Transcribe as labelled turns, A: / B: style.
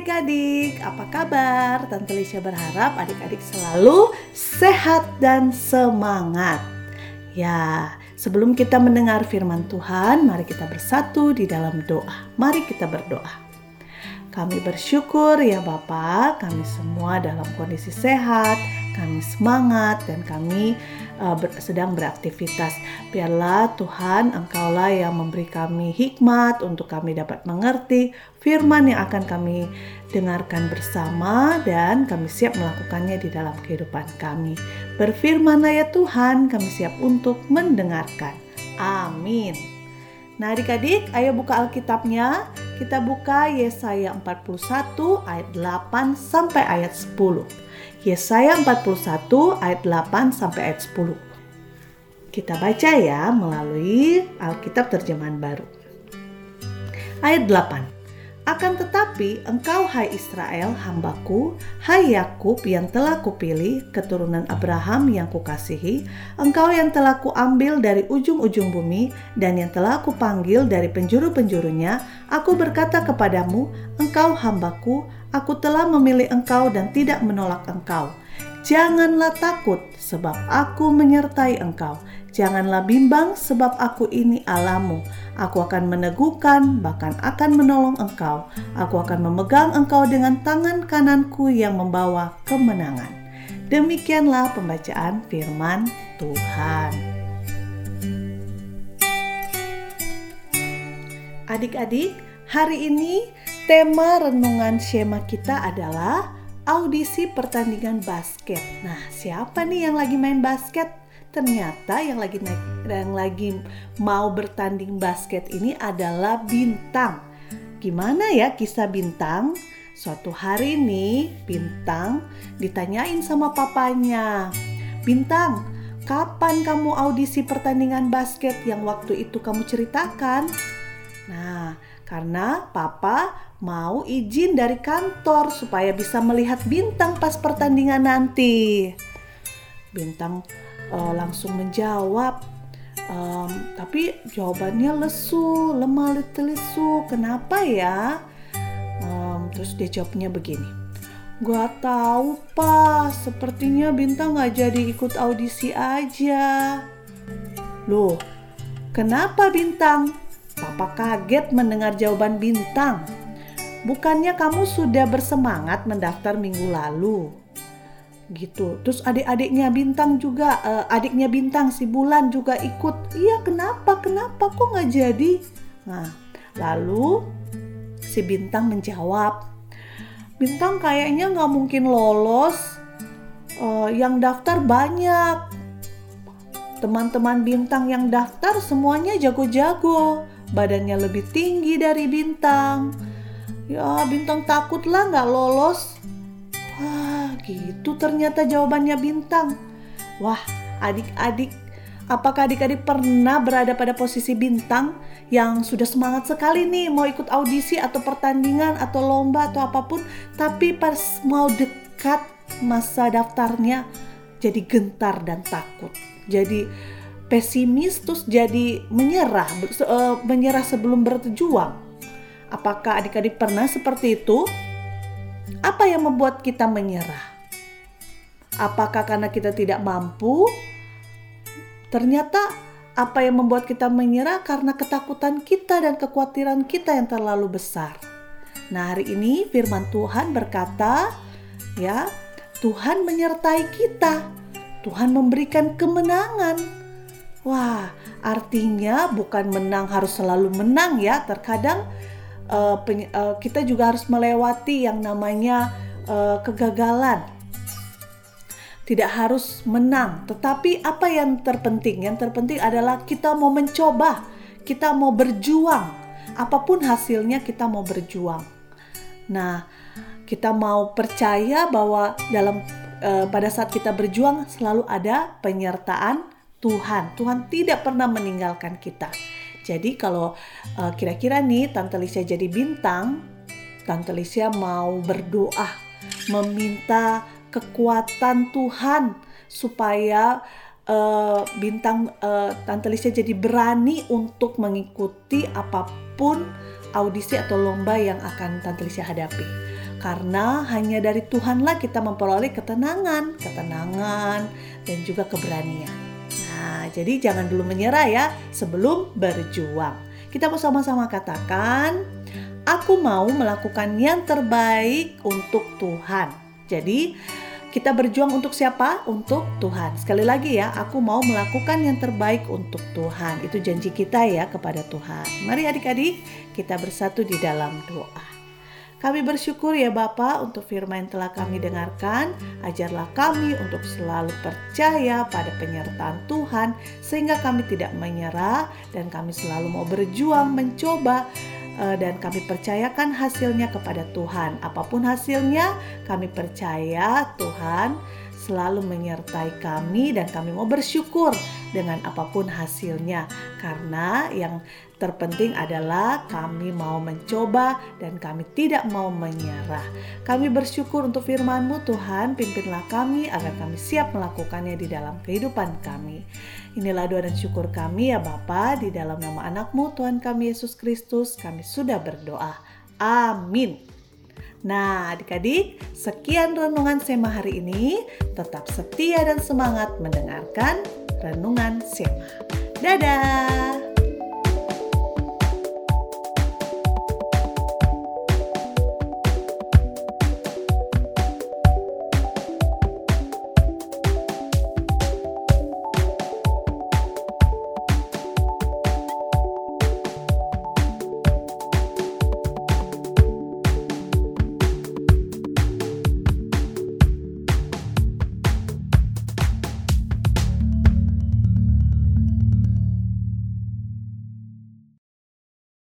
A: adik-adik, apa kabar? Tante Lisha berharap adik-adik selalu sehat dan semangat. Ya, sebelum kita mendengar firman Tuhan, mari kita bersatu di dalam doa. Mari kita berdoa. Kami bersyukur ya Bapak, kami semua dalam kondisi sehat, kami semangat dan kami uh, ber, sedang beraktivitas. Biarlah Tuhan Engkaulah yang memberi kami hikmat untuk kami dapat mengerti firman yang akan kami dengarkan bersama dan kami siap melakukannya di dalam kehidupan kami. Berfirmanlah ya Tuhan, kami siap untuk mendengarkan. Amin. Nah adik-adik, ayo buka Alkitabnya. Kita buka Yesaya 41 ayat 8 sampai ayat 10. Yesaya 41 ayat 8 sampai ayat 10. Kita baca ya melalui Alkitab terjemahan baru. Ayat 8. Akan tetapi engkau hai Israel hambaku, hai Yakub yang telah kupilih, keturunan Abraham yang kukasihi, engkau yang telah kuambil dari ujung-ujung bumi dan yang telah kupanggil dari penjuru-penjurunya, aku berkata kepadamu, engkau hambaku, aku telah memilih engkau dan tidak menolak engkau. Janganlah takut sebab aku menyertai engkau. Janganlah bimbang sebab aku ini Alamu. Aku akan meneguhkan bahkan akan menolong engkau. Aku akan memegang engkau dengan tangan kananku yang membawa kemenangan. Demikianlah pembacaan firman Tuhan. Adik-adik, hari ini tema renungan Shema kita adalah audisi pertandingan basket. Nah, siapa nih yang lagi main basket? ternyata yang lagi naik yang lagi mau bertanding basket ini adalah bintang. Gimana ya kisah bintang? Suatu hari nih bintang ditanyain sama papanya. Bintang, kapan kamu audisi pertandingan basket yang waktu itu kamu ceritakan? Nah, karena papa mau izin dari kantor supaya bisa melihat bintang pas pertandingan nanti. Bintang uh, langsung menjawab um, tapi jawabannya lesu lemah lesu kenapa ya um, terus dia jawabnya begini Gak tahu pak, sepertinya Bintang gak jadi ikut audisi aja. Loh, kenapa Bintang? Papa kaget mendengar jawaban Bintang. Bukannya kamu sudah bersemangat mendaftar minggu lalu? Gitu. Terus adik-adiknya Bintang juga, uh, adiknya Bintang si Bulan juga ikut. Iya kenapa? Kenapa kok nggak jadi? Nah, lalu si Bintang menjawab, Bintang kayaknya nggak mungkin lolos. Uh, yang daftar banyak. Teman-teman Bintang yang daftar semuanya jago-jago, badannya lebih tinggi dari Bintang. Ya, Bintang takutlah nggak lolos gitu ternyata jawabannya bintang. Wah, adik-adik, apakah adik-adik pernah berada pada posisi bintang yang sudah semangat sekali nih mau ikut audisi atau pertandingan atau lomba atau apa pun, tapi pas mau dekat masa daftarnya jadi gentar dan takut. Jadi pesimis terus jadi menyerah, uh, menyerah sebelum berjuang. Apakah adik-adik pernah seperti itu? Apa yang membuat kita menyerah? Apakah karena kita tidak mampu? Ternyata apa yang membuat kita menyerah karena ketakutan kita dan kekhawatiran kita yang terlalu besar. Nah, hari ini firman Tuhan berkata, ya, Tuhan menyertai kita. Tuhan memberikan kemenangan. Wah, artinya bukan menang harus selalu menang ya. Terkadang uh, uh, kita juga harus melewati yang namanya uh, kegagalan tidak harus menang, tetapi apa yang terpenting? Yang terpenting adalah kita mau mencoba, kita mau berjuang. Apa pun hasilnya, kita mau berjuang. Nah, kita mau percaya bahwa dalam uh, pada saat kita berjuang selalu ada penyertaan Tuhan. Tuhan tidak pernah meninggalkan kita. Jadi kalau uh, kira-kira nih Tante Lisa jadi bintang, Tante Lisa mau berdoa, meminta kekuatan Tuhan supaya uh, bintang uh, Tante Lisa jadi berani untuk mengikuti apa pun audisi atau lomba yang akan Tante Lisa hadapi. Karena hanya dari Tuhanlah kita memperoleh ketenangan, ketenangan dan juga keberanian. Nah, jadi jangan dulu menyerah ya sebelum berjuang. Kita mau sama-sama katakan, aku mau melakukan yang terbaik untuk Tuhan. Jadi, kita berjuang untuk siapa? Untuk Tuhan. Sekali lagi ya, aku mau melakukan yang terbaik untuk Tuhan. Itu janji kita ya kepada Tuhan. Mari adik-adik, kita bersatu di dalam doa. Kami bersyukur ya Bapa untuk firman yang telah kami dengarkan. Ajarlah kami untuk selalu percaya pada penyertaan Tuhan sehingga kami tidak menyerah dan kami selalu mau berjuang mencoba Eh, dan kami percayakan hasilnya kepada Tuhan. Apa pun hasilnya, kami percaya Tuhan selalu menyertai kami dan kami mau bersyukur dengan apa pun hasilnya karena yang terpenting adalah kami mau mencoba dan kami tidak mau menyerah. Kami bersyukur untuk firman-Mu Tuhan, pimpinlah kami agar kami siap melakukannya di dalam kehidupan kami. Inilah doa dan syukur kami ya Bapa di dalam nama anakmu Tuhan kami Yesus Kristus kami sudah berdoa. Amin. Nah, adik-adik, sekian renungan Sema hari ini. Tetap setia dan semangat mendengarkan renungan Sema. Dadah!